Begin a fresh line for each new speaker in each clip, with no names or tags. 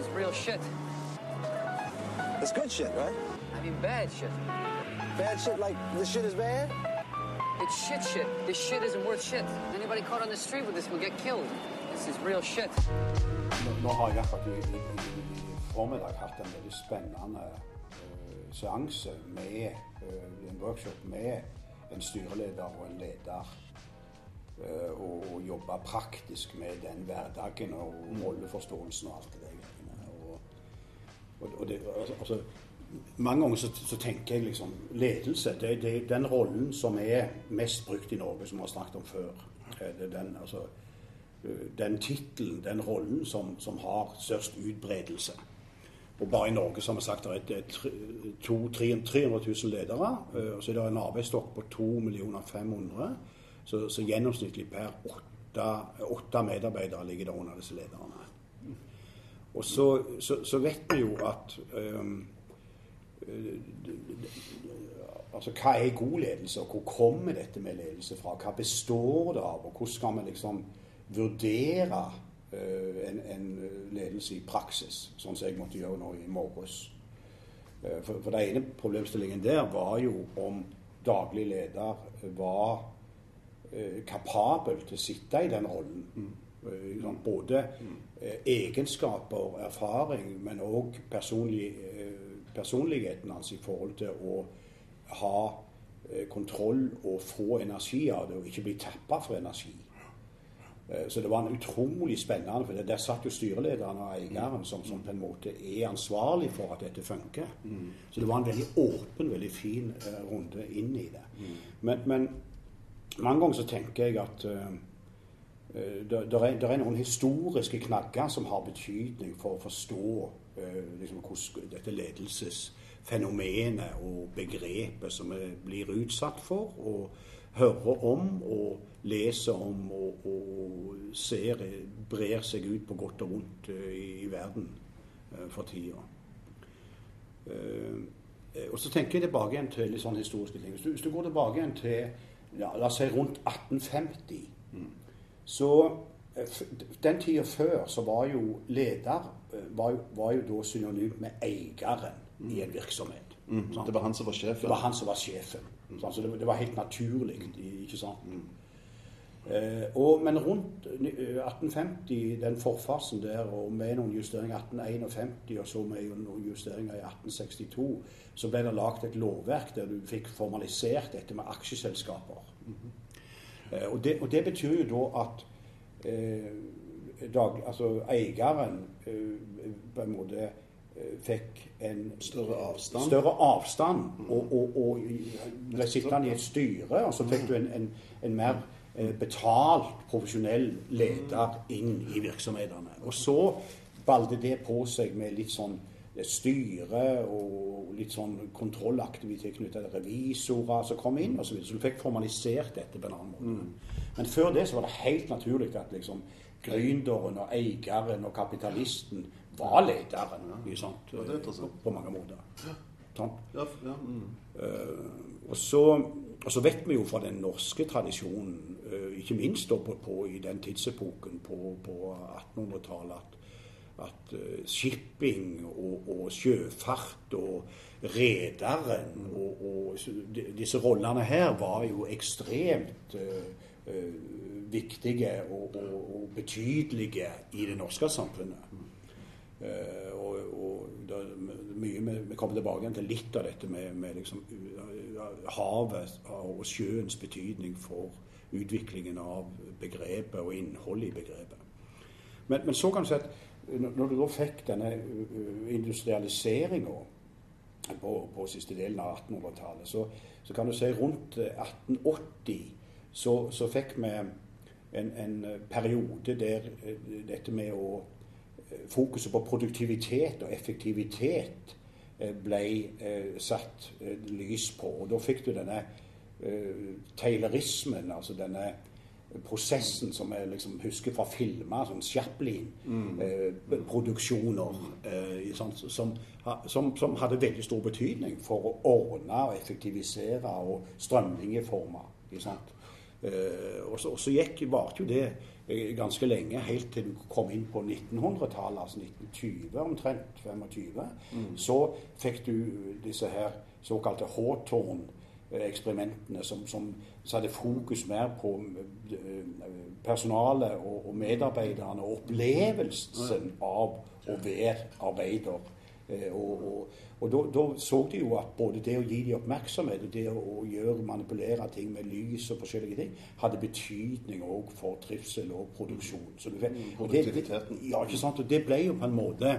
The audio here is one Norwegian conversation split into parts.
is real shit.
It's good shit, right?
I mean bad shit.
Bad shit like this shit is bad?
It's shit shit. This shit isn't worth shit. Anybody caught on the street with this will get killed. This is real shit.
Nå, har jeg akkurat i, i, i, formiddag hatt en veldig spennende uh, seanse med uh, en workshop med en styreleder og en leder. Uh, og, og jobbe praktisk med den hverdagen og rolleforståelsen og alt det og, det, altså, altså, mange ganger så, så tenker jeg liksom ledelse, det er den rollen som er mest brukt i Norge, som vi har snakket om før. Eh, Det er den, altså, eh, den tittelen, den rollen som, som har størst utbredelse. Og bare i Norge så har sagt det er tre- to- tre- 300 000 ledere. eh, Og så er det en arbeidsstokk på 2 500 så, så gjennomsnittlig per åtte, åtte medarbeidere ligger det under disse lederne. Og så, så, så vet vi jo at um, altså Hva er god ledelse, og hvor kommer dette med ledelse fra? Hva består det av, og hvordan skal vi liksom vurdere uh, en, en ledelse i praksis, sånn som jeg måtte gjøre nå i morges? Uh, for, for den ene problemstillingen der var jo om daglig leder var uh, kapabel til å sitte i den rollen. Ikke både eh, egenskaper, erfaring, men òg personlig, eh, personligheten hans i forhold til å ha eh, kontroll og få energi av det, og ikke bli tappa for energi. Eh, Så det var en utrolig spennende, for der satt jo styrelederen og eieren som, som på en måte er ansvarlig for at dette funker. Så det var en veldig åpen, veldig fin eh, runde inn i det. Men, men mange ganger så tenker jeg at eh, eh, det det er, er noen historiske knagger som har betydning for å forstå eh, liksom, hvordan dette ledelsesfenomenet og begrepet som vi blir utsatt for, og hører om og leser om og, og ser eh, brer seg ut på godt og vondt eh, i, i verden eh, for tida. Eh, og så tenker jeg tilbake igjen til litt sånne historiske ting. Hvis du, hvis du går tilbake igjen til ja, la oss si rundt 1850, så eh, den tida før så var jo leder eh, var, var jo da synonymt med eieren i en virksomhet. Mm.
Det var han som var sjefen.
Det var han som var sjefen. Mm. Så det, det var helt naturlig. ikke sant? Eh, og, men rundt eh, 1850, den forfasen der, og med noen justeringer i 1851, og så med noen justeringer i 1862, så ble det lagd et lovverk der du fikk formalisert dette med aksjeselskaper. Eh, og, det, og det betyr jo da at eh, dag, altså eieren eh, på en måte eh, fikk en
Større avstand.
større avstand og, og, og ble sittende i et styre, og så fikk du en, en, en mer eh, betalt, profesjonell leder inn i virksomhetene. Og så balde det på seg med litt sånn eh, styre og litt sånn kontrollaktivitet knyttet til revisorer som kom inn, og så, videre. så du fikk formalisert dette på en annen måte. Men før det så var det helt naturlig at liksom gründeren og eieren og kapitalisten var lederen. Ja. Sånt,
Ja, det interessant.
På mange måter. Sant?
Ja, ja, mm.
uh, og, så, og så vet vi jo fra den norske tradisjonen, eh, ikke minst på, på, i den tidsepoken på, på 1800-tallet, at, at eh, shipping og, og sjøfart og rederen og, og disse rollene her var jo ekstremt eh, viktige og, og, betydelige i det norske samfunnet. Uh, og, mye vi, vi kommer tilbake til litt av dette med, med liksom, havet og sjøens betydning for utviklingen av begrepet og innholdet i begrepet. Men, men så kan du si at når du da fikk denne industrialiseringa på, på siste delen av 1800-tallet, så, så kan du si rundt eh, 1880 så, så fikk vi en, en periode der eh, dette med å eh, fokuset på produktivitet og effektivitet eh, ble eh, satt eh, lys på. Og da fikk du denne eh, taylorismen, altså denne prosessen som jeg liksom husker fra filmer, sånn Chaplin-produksjoner, eh, sånn, som, som, som hadde veldig stor betydning for å ordne og effektivisere og strømlinjeforme. Eh, og så, gikk, varte jo det eh, ganske lenge, helt til du kom inn på 1900-tallet, altså 1920 omtrent, 25, så fikk du disse her såkalte Hawthorne-eksperimentene, som, som satte fokus mer på eh, personalet og, og medarbeiderne, og opplevelsen av å være arbeider. Eh, Og, og, og da, så de jo at både det å gi dem oppmerksomhet og det å, gjøre, manipulere ting med lys og forskjellige ting, hadde betydning òg for trivsel og produksjon. Så og det,
Produktiviteten.
ja, ikke sant? Og det ble jo på en måte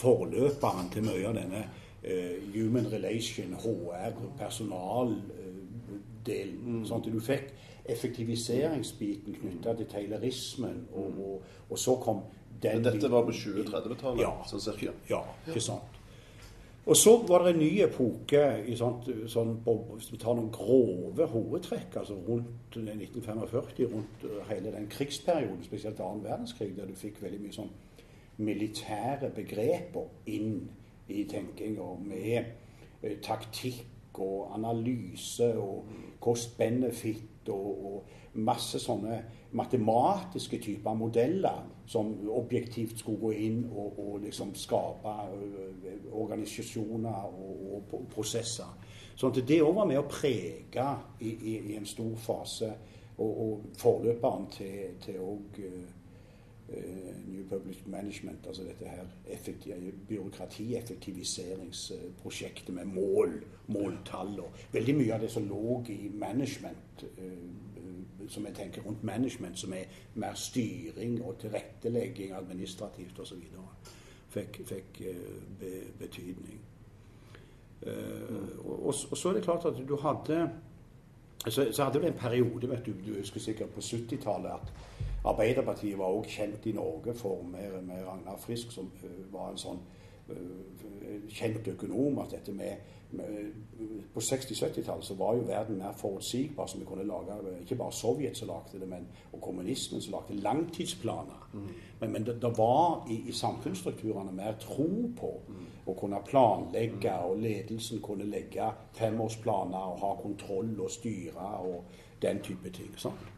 forløperen til mye av denne human relation, HR, personaldelen. Sånn at du fikk effektiviseringsbiten knytta til taylorismen, og, og, og så kom den
Men dette var på 2030-tallet,
Ja.
sånn cirka.
Ja, ikke sant. Og så var det en ny epoke i sånt, sånn, på- Hvis vi tar noen grove hovedtrekk altså rundt 1945, rundt eh, hele den krigsperioden, spesielt annen verdenskrig, der du fikk veldig mye sånn militære begreper inn i tenkinga med eh, taktikk og analyse og cost-benefit og, og masse sånne matematiske typer modeller som objektivt skulle gå inn og, og liksom skape organisasjoner og, og prosesser. Sånn at det òg var med å prege i, i, i en stor fase, og, og forløperen til, til òg eh, New Public Management, altså dette her effektiv, byråkratieffektiviseringsprosjektet med mål, måltall og veldig mye av det som lå i management, eh, eh, som jeg tenker rundt management, som er mer styring og tilrettelegging administrativt osv., fikk, fikk eh, be, betydning. Mm. og, og, så er det klart at du hadde så, så hadde det en periode, vet du, du husker sikkert på 70-tallet, at Arbeiderpartiet var også kjent i Norge for med, med Ragnar Frisk, som var en sånn kjent økonom. at dette med, med På 60-70-tallet så var jo verden mer forutsigbar, så vi kunne lage Ikke bare Sovjet som lagde det, men, og kommunismen som lagde langtidsplaner. Men, men det, det var i, i samfunnsstrukturene mer tro på å kunne planlegge, og ledelsen kunne legge femårsplaner og ha kontroll og styre og den type ting. sant?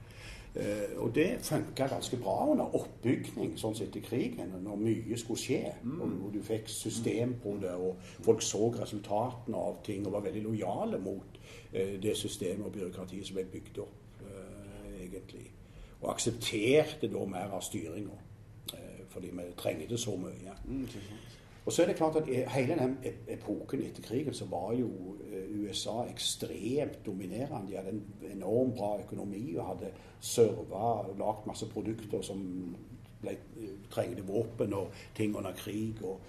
Eh, og det funka ganske bra under oppbygning sånn sett i krigen, når mye skulle skje. Og, og du fikk system på det, og folk så resultatene av ting og var veldig lojale mot eh, det systemet og byråkratiet som ble bygd opp, eh, egentlig. Og aksepterte da mer av styringa, fordi vi trengte så mye. Og så er det klart at hele den epoken etter krigen så var jo eh, USA ekstremt dominerende. De hadde en enormt bra økonomi og hadde serva og lagd masse produkter som ble, eh, trengte våpen og ting under krig. Og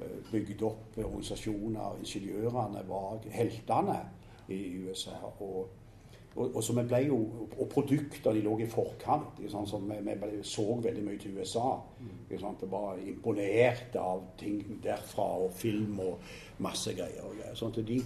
eh, bygd opp organisasjoner. Ingeniørene var heltene i USA. og og, og, så vi ble jo, og produkter de lå i forkant. Ikke sant? Så vi, vi ble, så veldig mye til USA. Ikke sant? Var imponert av ting derfra, og film og masse greier. Og. Sånn at de,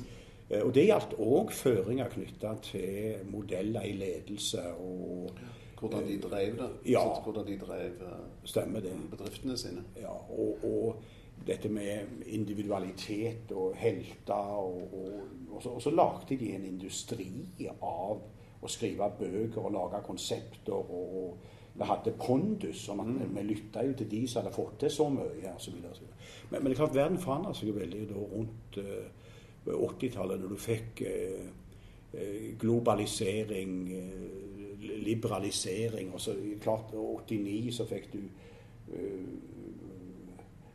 og det gjaldt òg føringer knytta til modeller i ledelse og
Hvordan de drev det.
Ja.
Hvordan de drev eh,
Stemmer det.
bedriftene sine.
Ja, og, og dette med individualitet og helter. Og, og, og, så, og så lagde de en industri av å skrive bøker og lage konsepter. Og, og det hadde pondus, og at vi, vi lytta jo til de som hadde fått til så mye. Så videre, så videre. men, men det er klart verden forandra seg jo veldig da rundt uh, 80-tallet, når du fikk eh, eh, globalisering, uh, liberalisering. Og så klart 89 så fikk du eh,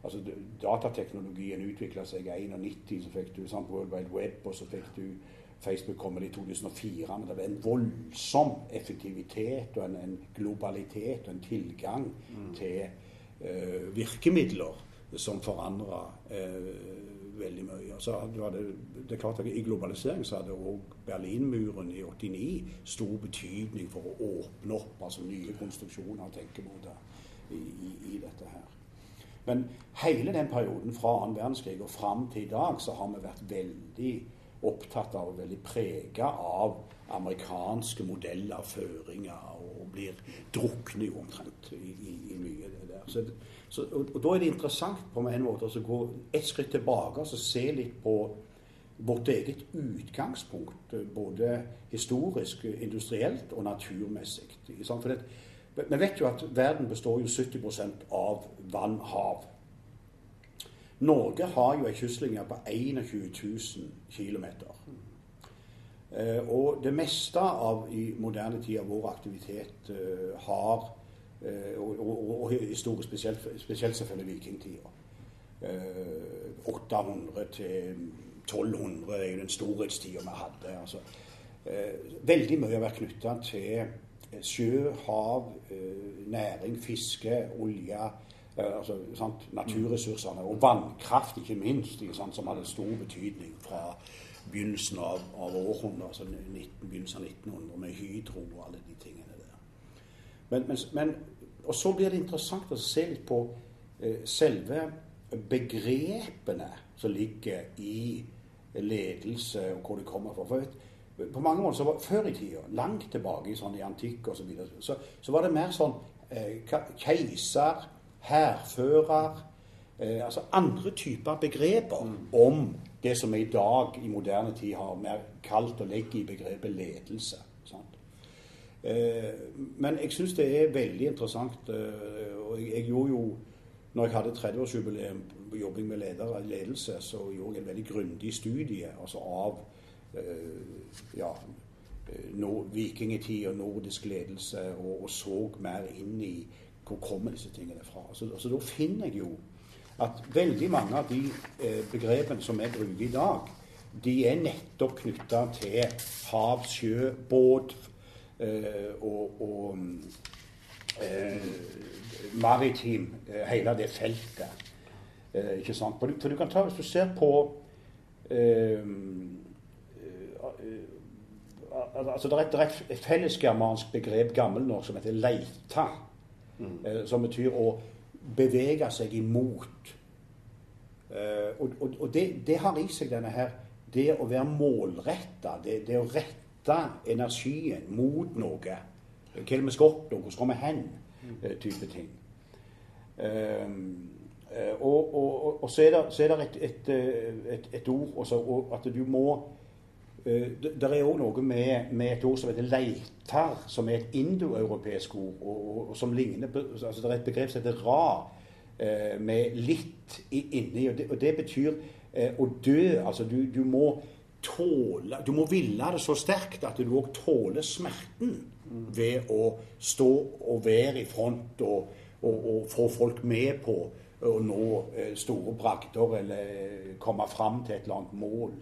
altså Datateknologien utvikla seg i 91, så fikk du sant, World Wide Web, og så fikk du Facebook kommer i 2004. Men det var en voldsom effektivitet og en, en globalitet og en tilgang til eh, virkemidler som forandra eh, veldig mye. Altså, det, det er klart at I globalisering så hadde òg Berlinmuren i 89 stor betydning for å åpne opp altså nye konstruksjoner og tenkemåter i, i, i dette her. Men hele den perioden fra annen verdenskrig og fram til i dag, så har vi vært veldig opptatt av og veldig prega av amerikanske modeller, føringer, og blir drukne omtrent i, i, i mye det der. Så, så, og, og da er det interessant på en måte å gå et skritt tilbake og se litt på vårt eget utgangspunkt, både historisk, industrielt og naturmessig. Vi vet jo at verden består jo 70% av vann-hav. Norge har jo ei kystlinje på 21 000 km. Eh, og det meste av i moderne tid av vår aktivitet eh, har eh, og, og, og historie, spesielt, spesielt selvfølgelig vikingtida. Eh, 800 til 1200 er jo den storhetstida vi hadde. altså eh, Veldig mye har vært knytta til sjø, hav, eh, næring, fiske, olje. Eh, altså, sant, naturressursene. Og vannkraft, ikke minst, ikke sant, som hadde stor betydning fra begynnelsen av, av århundret, altså 19, begynnelsen av 1900, med Hydro og alle de tingene der. Men, men, men, og så blir det interessant å se litt på eh, selve begrepene som ligger i ledelse, og hvor de kommer fra. For vet, på mange måter så var Før i tida, langt tilbake i, sånn, i antikk osv., så, videre, så, så var det mer sånn eh, keiser, hærfører eh, Altså andre typer begreper om det som vi i dag i moderne tid har mer kalt å legge i begrepet ledelse. Sant? Eh, men jeg syns det er veldig interessant, eh, og jeg, jeg gjorde jo når jeg hadde 30-årsjubileum på jobbing med leder, ledelse, så gjorde jeg en veldig grundig studie altså av eh, ja, eh, no, vikingtid og nordisk ledelse, og, og så mer inn i hvor kommer disse tingene fra. Så, så da finner jeg jo at veldig mange av de eh, begrepene som jeg bruker i dag, de er nettopp knytta til hav, sjø, båt eh, og, og eh, maritim, eh, hele det feltet. Eh, ikke sant? For du, kan ta, Hvis du ser på eh, altså Det er et, et fellesgermansk begrep, gammelnorsk, som heter 'leita'. Eh, som betyr å bevege seg imot. Eh, og og, og det, det har i seg denne her Det å være målretta, det, det å rette energien mot noe. Hva er det vi skal oppnå? Hvor skal vi hen? eh, type ting. Um, og, og, og, så er det, så er det et, et, et, et ord også, og at du må det det er òg noe med, med et ord som heter leitar, som er et indoeuropeisk ord, og, og, og som ligner på altså Det er et begrep som heter ra, eh, med litt inni. Og det, og det betyr eh, å dø. Altså du, du må tåle Du må ville det så sterkt at du òg tåler smerten ved å stå og være i front og, få folk med på å nå eh, store bragder eller eh, komme fram til et eller annet mål.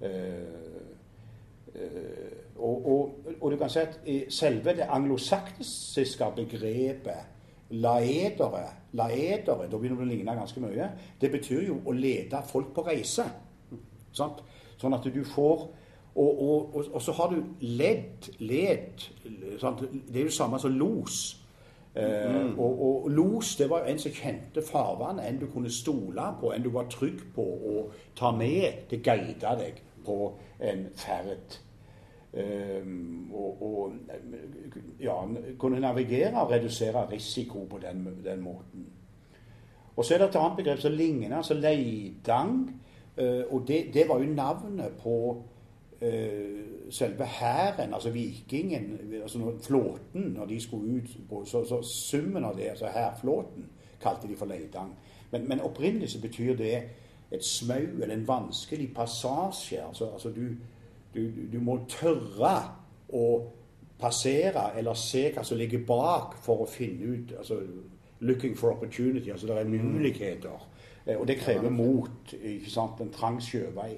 Eh, eh, og, og, og du kan si at selve det anglosaksiske begrepet laedere, laedere, da begynner det å ligne ganske mye, det betyr jo å lede folk på reise. Sant? Sånn at du får og, og, så har du ledd, led sant? Det er jo det samme som los. Eh, og, og los det var en som kjente farvannet, en du kunne stole på, en du var trygg på å ta med. Det guida deg på en ferd. Um, og, og ja, kunne navigere og redusere risiko på den, den måten. Og så er det et annet begrep som ligner, altså leidang. eh, og det, det var jo navnet på eh, selve hæren, altså vikingen, altså flåten, når de skulle ut på Så, så summen av det, altså hærflåten, kalte de for leidang. Men, men opprinnelig så betyr det et smau eller en vanskelig passasje. Altså, altså du, du, du må tørre å passere eller se hva som ligger bak for å finne ut altså, Looking for opportunity. Altså det er muligheter. Eh, Og det krever mot. ikke sant, En trang sjøvei.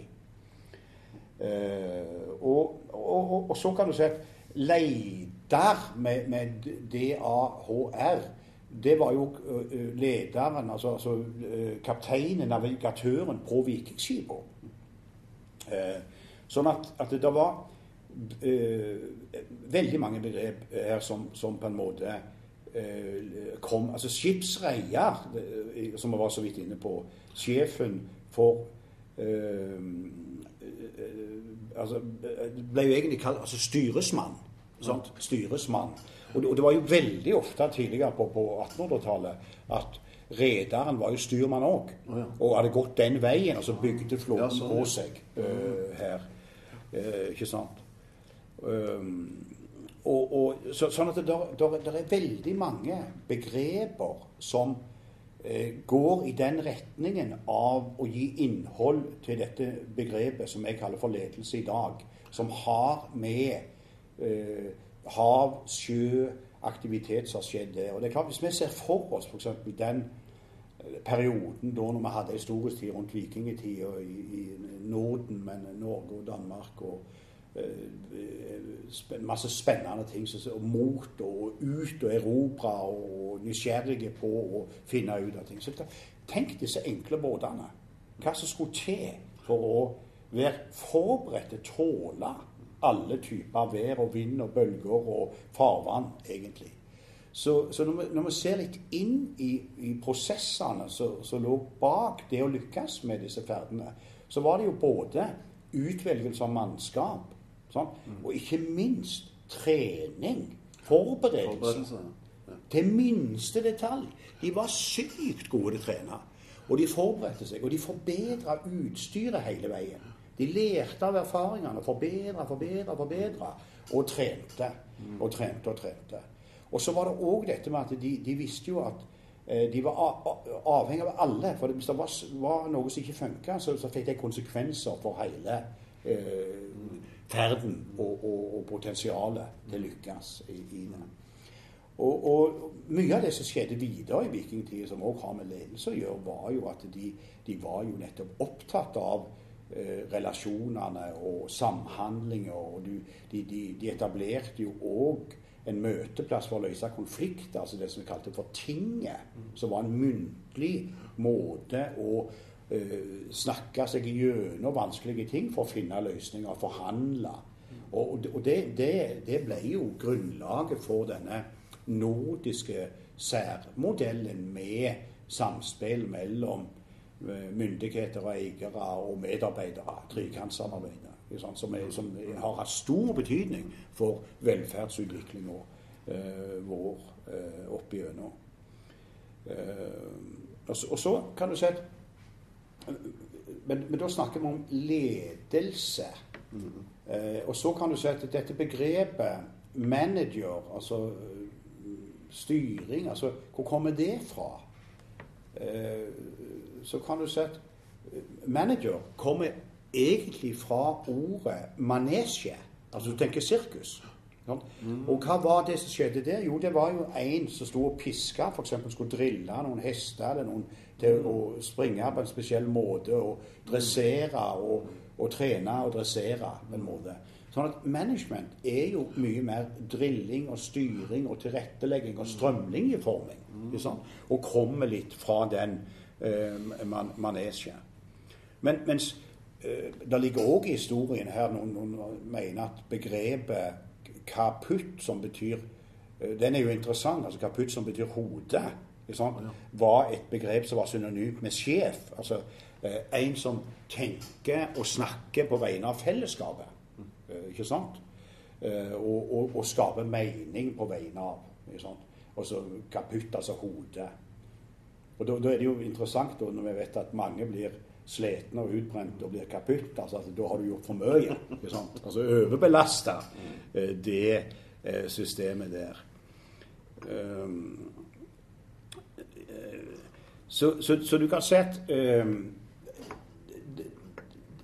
Eh, og, og, og, og så kan du si at leder med, med D-A-H-R det var jo eh, lederen, altså, altså kapteinen, navigatøren på vikingskipene. Eh, sånn at, at det var eh, veldig mange begrep her som, som på en måte eh, kom Altså skipsreier, eh, som vi var så vidt inne på. Sjefen for eh, eh, altså, ble jo egentlig kalt altså styresmann. Sant? Styresmann. Og det, og det var jo veldig ofte tidligere på, på 1800-tallet at rederen var jo styrmann òg. Og hadde gått den veien, og så bygde flåten
sånn,
på seg uh, her. Eh, ikke sant? Um, og, og, så, sånn at det der, der, der er veldig mange begreper som eh, går i den retningen av å gi innhold til dette begrepet som jeg kaller for ledelse i dag, som har med eh, hav, sjø, aktivitet som har skjedd der. Og det er klart, Hvis vi ser for oss f.eks. den perioden da når vi hadde historisk tid rundt vikingtida i, i Norden, men Norge og Danmark og eh, masse spennende ting. Og mot og ut og erobre og nysgjerrige på å finne ut av ting. Så tenk disse enkle båtene. Hva som skulle til for å være forberedt til å tåle alle typer vær og vind og bølger og farvann, egentlig. Så, så når, vi, når, vi, ser litt inn i, i prosessene som lå bak det å lykkes med disse ferdene, så var det jo både utvelgelse av mannskap sånn, og ikke minst trening. Forberedelse. Ja. Til minste detalj. De var sykt gode til å trene. Og de forberedte seg, og de forbedra utstyret hele veien. De lærte av erfaringene, forbedra, forbedra, forbedra, og trente. Og trente og trente. Og så var det òg dette med at de, de, visste jo at eh, de var avhengig av alle. For hvis det var, var noe som ikke funka, så, så, fikk det konsekvenser for hele eh, ferden og, og, og, potensialet til lykkes i, i det. Og, og, mye av det som skjedde videre i vikingtida, som òg har med ledelse å gjøre, var jo at de, de var jo nettopp opptatt av eh, relasjonene og samhandlinger. Og de, de, de etablerte jo òg en møteplass for å løse konflikter, altså det som vi kalte for tinget, som var en muntlig måte å uh, snakke seg gjennom vanskelige ting for å finne løsninger, forhandle. Og, og det, det, det, ble jo grunnlaget for denne nordiske særmodellen med samspill mellom eh, myndigheter og eiere og medarbeidere, trekantsamarbeidet som, er, som, har hatt stor betydning for velferdsutviklinga eh, vår eh, opp igjennom. Eh, og, så kan du si at men, men, da snakker vi om ledelse. Mm. Eh, og så kan du si at dette begrepet manager, altså styring, altså hvor kommer det fra? Eh, så kan du si at manager kommer egentlig fra ordet manesje. Altså du tenker sirkus. Mm. Og hva var det som skjedde der? Jo, det var jo en som sto og piska, f.eks. skulle drille noen hester eller noen til å springe på en spesiell måte og dressere og, og trene og dressere på en måte. Sånn at management er jo mye mer drilling og styring og tilrettelegging og strømlinjeforming. Mm. Og kommer litt fra den eh, man manesjen. Men, mens det ligger òg i historien her noen, noen mener at begrepet kaputt, som betyr eh, Den er jo interessant. altså Kaputt, som betyr hode, var et begrep som var synonymt med sjef. Altså eh, en som tenker og snakker på vegne av fellesskapet. Ikke sant? Og, og, og skaper mening på vegne av. Ikke sant? Altså kaputt, altså hode. Og da, da, er det jo interessant når vi vet at mange blir slitne og utbrente og blir kaputt. Altså, altså, da har du gjort for mye. Altså overbelasta eh, det eh, systemet der. Um, så, så, så, du kan se at um,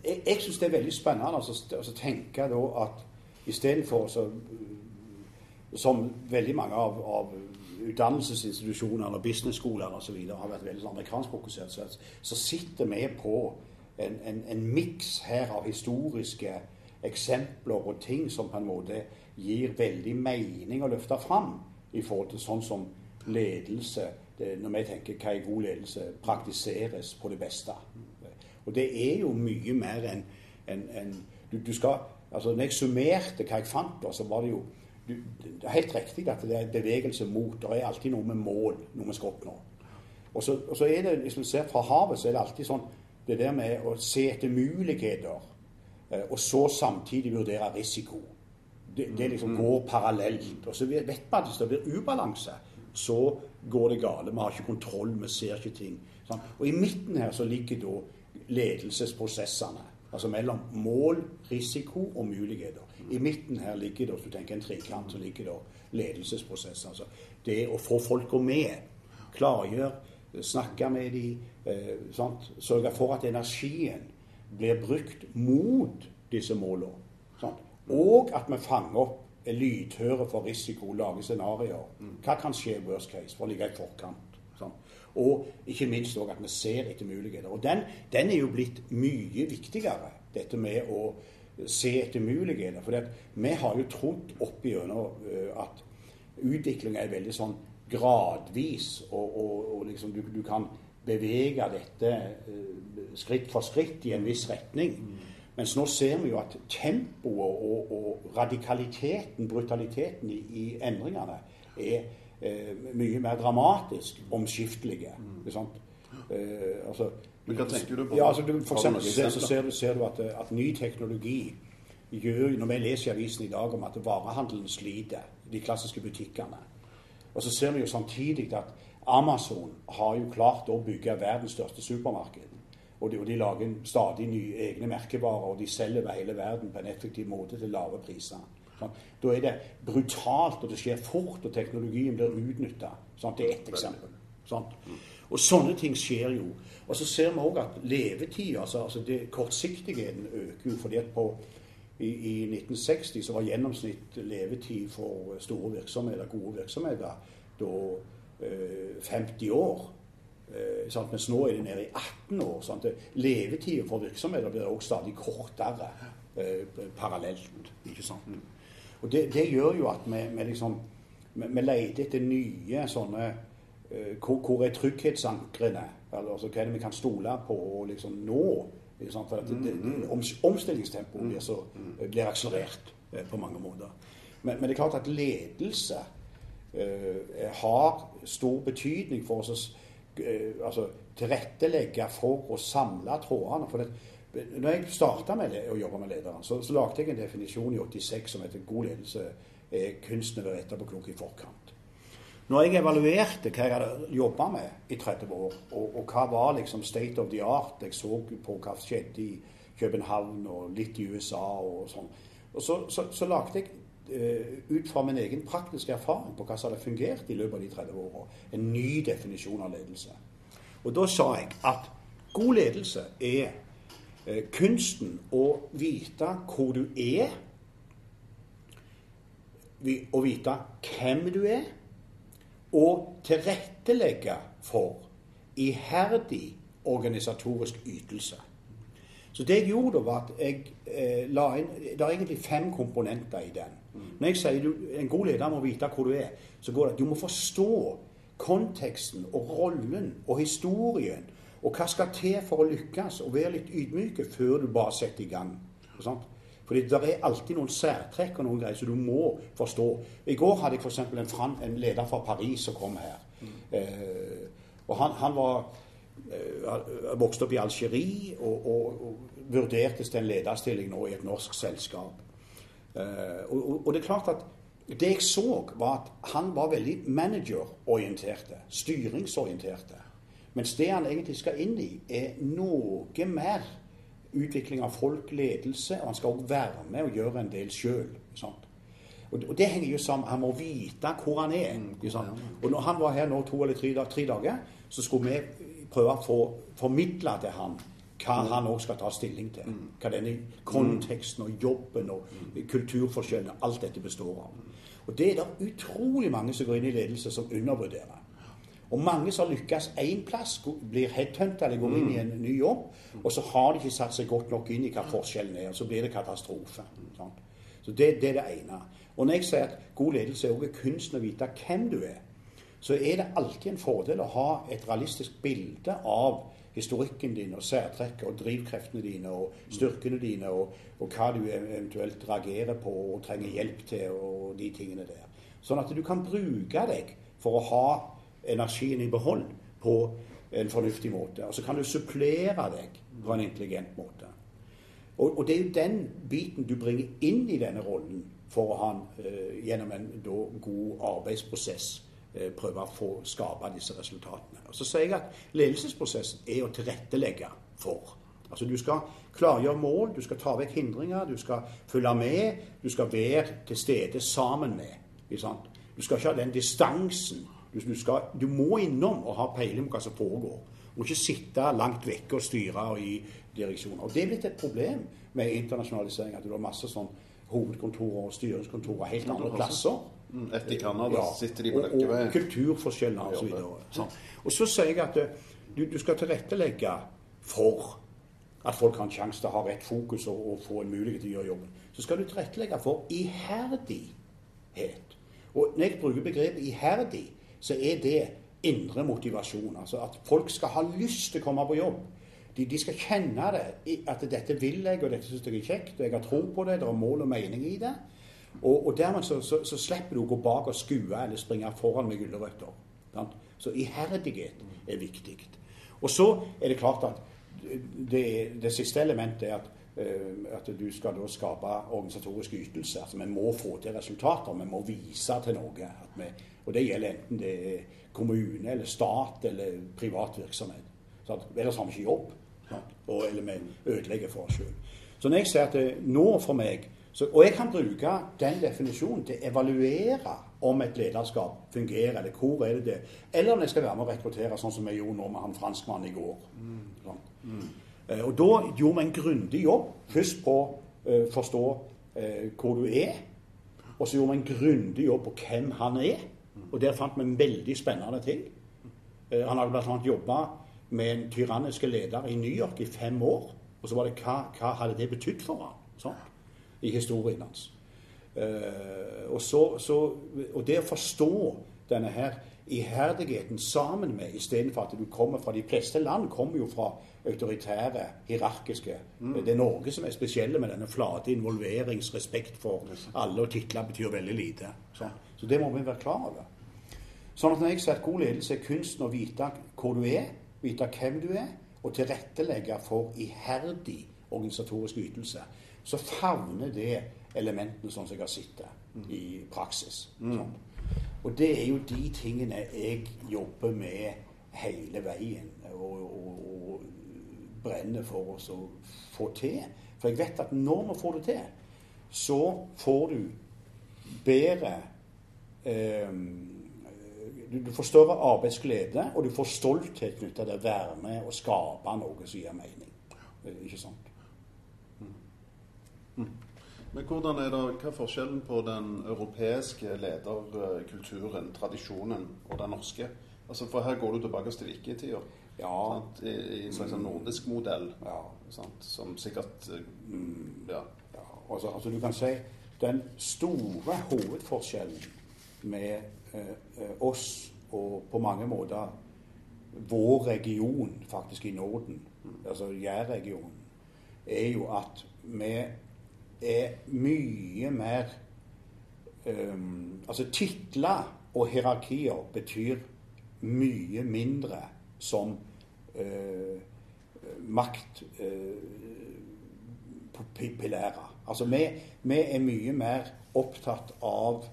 Jeg, jeg syns det er veldig spennende altså, å tenke da at istedenfor Som veldig mange av, av utdannelsesinstitusjonene og businessskolene osv. har vært veldig amerikanskfokusert, så, så sitter vi på en, en, en miks her av historiske eksempler og ting som på en måte gir veldig mening å løfte fram i forhold til sånn som ledelse det, Når vi tenker hva er god ledelse, praktiseres på det beste. Og det er jo mye mer enn en, en, du, du, skal altså Når jeg summerte hva jeg fant, da, så var det jo du, Det er helt riktig at det er bevegelse mot. Det er alltid noe med mål, noe vi skal oppnå. Og så, og så er det, Hvis vi ser fra havet, så er det alltid sånn det der med å se etter muligheter, eh, og så samtidig vurdere risiko. Det, det liksom mm. går parallelt. Og så vet vi at hvis det blir ubalanse, så går det gale. Vi har ikke kontroll, vi ser ikke ting. Sånn. Og i midten her så ligger da ledelsesprosessene. Altså mellom mål, risiko og muligheter. I midten her ligger det, hvis du tenker en trekant, så ligger det ledelsesprosesser. Altså det å få folka med. Klargjøre, snakke med dem. Eh? Sørge for at energien blir brukt mot disse målene. Sant? Og at vi fanger opp er lydhøre for risiko, lager scenarioer. Hva kan skje worst case for å ligge i forkant? Sant? Og ikke minst òg at vi ser etter muligheter. Og den, den, er jo blitt mye viktigere, dette med å se etter muligheter. For vi har jo trodd opp igjennom uh, at utvikling er veldig sånn gradvis, og, og, og liksom du, du, kan bevege dette uh, skritt for skritt i en viss retning. Mm. Mens nå ser vi jo at tempoet og, og radikaliteten, brutaliteten i, i endringene, er eh, mye mer dramatisk omskiftelige. Mm. Eh, altså,
Men hva tenker du på?
Ja, altså, du, for eksempel så ser du, ser du at, at, ny teknologi gjør Når vi leser i avisen i dag om at varehandelen sliter, de klassiske butikkene, og så ser vi jo samtidig at Amazon har jo klart å bygge verdens største supermarked. Og de, og de lager stadig nye egne merkevarer, og de selger over hele verden på en effektiv måte til lave priser. Sånn. Da er det brutalt, og det skjer fort, og teknologien blir utnytta. Sånn. Det er ett eksempel. Sånn. Og sånne ting skjer jo. Og så ser vi òg at levetida, altså, altså det, kortsiktigheten, øker jo. fordi at på, i, i, 1960 så var gjennomsnitt levetid for store virksomheter, gode virksomheter, da eh, 50 år. Eh, sant? Mens nå er det nede i 18 år. Sant? Levetida for virksomheter blir også stadig kortere eh, parallelt. ikke sant? Og det, det, gjør jo at vi, vi liksom vi, vi leter etter nye sånne hvor, hvor, er trygghetsankrene? Altså, hva er det vi kan stole på og liksom nå? For at det, det, mm, mm. om, Omstillingstempoet blir, så, mm. blir akselerert eh, på mange måter. Men, men, det er klart at ledelse eh, har stor betydning for oss Eh, altså, tilrettelegge for å samle trådene. For det, når jeg starta med det, å jobbe med lederen, så, så lagde jeg en definisjon i 86 som heter 'god ledelse er kunsten å være etterpåklok i forkant'. Når jeg evaluerte hva jeg hadde jobba med i 30 år, og, og, hva var liksom state of the art Jeg så på hva skjedde i København og litt i USA og sånn. Og så, så, så lagde jeg Eh, ut fra min egen praktiske erfaring på hva som hadde fungert i løpet av de 30 åra, en ny definisjon av ledelse. Og da sa jeg at god ledelse er eh, kunsten å vite hvor du er, å vite hvem du er, og tilrettelegge for iherdig organisatorisk ytelse. Så det jeg gjorde, var at jeg eh, la inn Det er egentlig fem komponenter i den. Når jeg sier du, en god leder må vite hvor du er, så går det at du må forstå konteksten og rollen og historien. Og hva skal til for å lykkes, og være litt ydmyke før du bare setter i gang. Sant? Fordi det er alltid noen særtrekk og noen greier som du må forstå. I går hadde jeg f.eks. En, en leder fra Paris som kom her. Eh, og han, han var eh, vokste opp i Algerie og, og, og vurdertes til en lederstilling nå i et norsk selskap. Eh, og, og, det er klart at det jeg så, var at han var veldig managerorienterte, styringsorienterte. Mens det han egentlig skal inn i, er noe mer utvikling av folk, ledelse, og han skal også være med og gjøre en del sjøl. Og, det henger jo sammen. Han må vite hvor han er. Mm, og når han var her nå to eller tre, tre dager, så skulle vi prøve å få formidle til han hva mm. han òg skal ta stilling til. Mm. Hva denne konteksten og jobben og kulturforskjellene, alt dette består av. Og Det er det utrolig mange som går inn i ledelse som undervurderer. Og mange som lykkes én plass, blir headhunta eller går inn i en ny jobb, og så har de ikke satt seg godt nok inn i hva forskjellen er, og så blir det katastrofe. Så det, det, er det ene. Og når jeg sier at god ledelse er også kunsten å vite hvem du er, så er det alltid en fordel å ha et realistisk bilde av historikken din og særtrekk og drivkreftene dine og styrkene dine og, og, hva du eventuelt reagerer på og trenger hjelp til og de tingene der. Sånn at du kan bruke deg for å ha energien i behold på en fornuftig måte. Og så kan du supplere deg på en intelligent måte. Og, og det er jo den biten du bringer inn i denne rollen for å ha en, uh, gjennom en da, god arbeidsprosess Eh, prøve å få skape disse resultatene. Og Så sier jeg at ledelsesprosessen er å tilrettelegge for. Altså Du skal klargjøre mål, du skal ta vekk hindringer, du skal følge med, du skal være til stede sammen med. Du skal ikke ha den distansen. Du, skal, du må innom og ha peiling på hva som foregår. Må ikke sitte langt vekke og styre i direksjoner. Og Det er blitt et problem med internasjonalisering. At du har masse sånn hovedkontorer og styringskontorer helt andre plasser.
Mm, Etter Canada
Ja,
sitter de på
og, og
Løkkeveien.
kulturforskjeller og så videre. Sånn. Og så sier jeg at eh, du, du skal tilrettelegge for at folk har en sjanse til å ha rett fokus og, og få en mulighet til å gjøre jobben. Så skal du tilrettelegge for iherdighet. Og når jeg bruker begrepet iherdig, så er det indre motivasjon. Altså at folk skal ha lyst til å komme på jobb. De, de skal kjenne det, at dette vil jeg, og dette syns jeg er kjekt, og jeg har tro på det, det er mål og mening i det. Og, og dermed så, så, så slipper du å gå bak og skue eller springe foran med gulrøtter. Så iherdighet er viktig. Og så er det klart at det, det siste elementet er at, eh, at du skal da skape organisatorisk ytelse. Altså Vi må få til resultater. Vi må vise til noe. At vi, og det gjelder enten det er kommune eller stat eller privat virksomhet. Sant? Ellers har vi ikke jobb. Og, eller vi ødelegger for oss sjøl. Så når jeg sier at det, nå for meg så, Og jeg kan bruke den definisjonen til å evaluere om et lederskap fungerer, eller hvor er det det Eller om jeg skal være med å rekruttere, sånn som jeg gjorde nå med han franskmannen i går. Sånn. Eh, Og da gjorde vi en grundig jobb. Først på å forstå eh, hvor du er. Og så gjorde vi en grundig jobb på hvem han er. Og der fant vi veldig spennende ting. Eh, han hadde bl.a. jobba med en tyranniske leder i New York i fem år. Og så var det hva, hva hadde det betydd for ham sånn, i historien hans. Eh, og, så, så, og det å forstå denne her iherdigheten sammen med, istedenfor at du kommer fra De fleste land kommer jo fra autoritære, hierarkiske. Det er Norge som er spesielle med denne flate involverings, respekt for alle, og titler betyr veldig lite. Sånn. Så det må vi være klar over. Sånn at når jeg sier at god ledelse er kunsten å vite hvor du er, vite hvem du er, og tilrettelegge for iherdig organisatorisk ytelse, så favner det elementene sånn som jeg har sett det i praksis. Sånn. Og det er jo de tingene jeg jobber med hele veien og, og, og brenner for oss å få til. For jeg vet at når vi får det til, så får du bedre du, du får større arbeidsglede, og du får stolthet knytta til å være med og skape noe som gir mening. Eh, Ikke sant?
Men hvordan er det, hva er forskjellen på den europeiske lederkulturen, tradisjonen, og den norske? Altså, For her går du tilbake til vikingtida.
Ja.
sant? I, I en slags sånn nordisk modell.
Ja.
Sant? Som sikkert mm. Ja.
Ja, altså, altså du kan si den store hovedforskjellen med eh, eh, oss og på mange måter vår region faktisk i Norden, altså Jærregionen, er jo at vi er mye mer um, Altså titler og hierarkier betyr mye mindre som uh, maktpilærer. altså vi, vi er mye mer opptatt av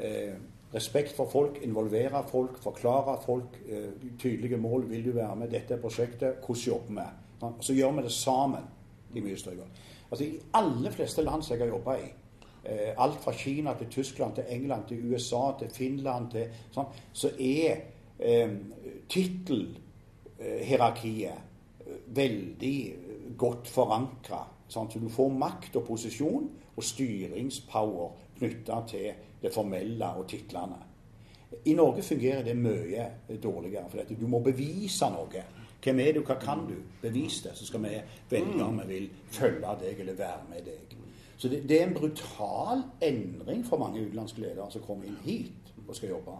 eh, respekt for folk, involvere folk, forklare folk. Eh, tydelige mål. Vil du være med? Dette prosjektet. Hvordan jobber vi? Og så gjør vi det sammen i mye større grad. Altså I alle fleste land som jeg har jobba i, eh, alt fra Kina til Tyskland til England til USA til Finland til sånn, så er eh, tittelhierarkiet eh, veldig godt forankra. Sånn, så du får makt og posisjon og styringspower knytta til det formelle og titlene. I Norge fungerer det mye dårligere. For dette. du må bevise noe. Hvem er du, hva kan du? Bevis det, så skal vi velge om vi vil følge deg eller være med deg. Så det, det er en brutal endring for mange utenlandske ledere som kommer inn hit og skal jobbe.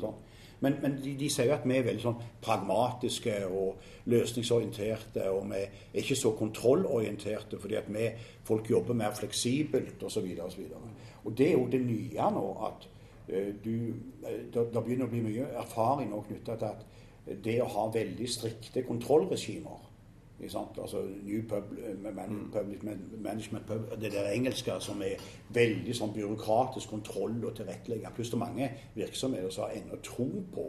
Sånn. Men, men de, de sier jo at vi er veldig sånn pragmatiske og løsningsorienterte, og vi er ikke så kontrollorienterte fordi at vi, folk jobber mer fleksibelt osv. Og, det er jo det nye nå, at eh, du eh, Det begynner å bli mye erfaring nå knytta til at det å ha veldig strikte kontrollregimer? Altså New Pub, man, Public Management Pub, Det der engelske som er veldig sånn byråkratisk kontroll og tilrettelegging. Pluss det er mange virksomheter som har ennå tro på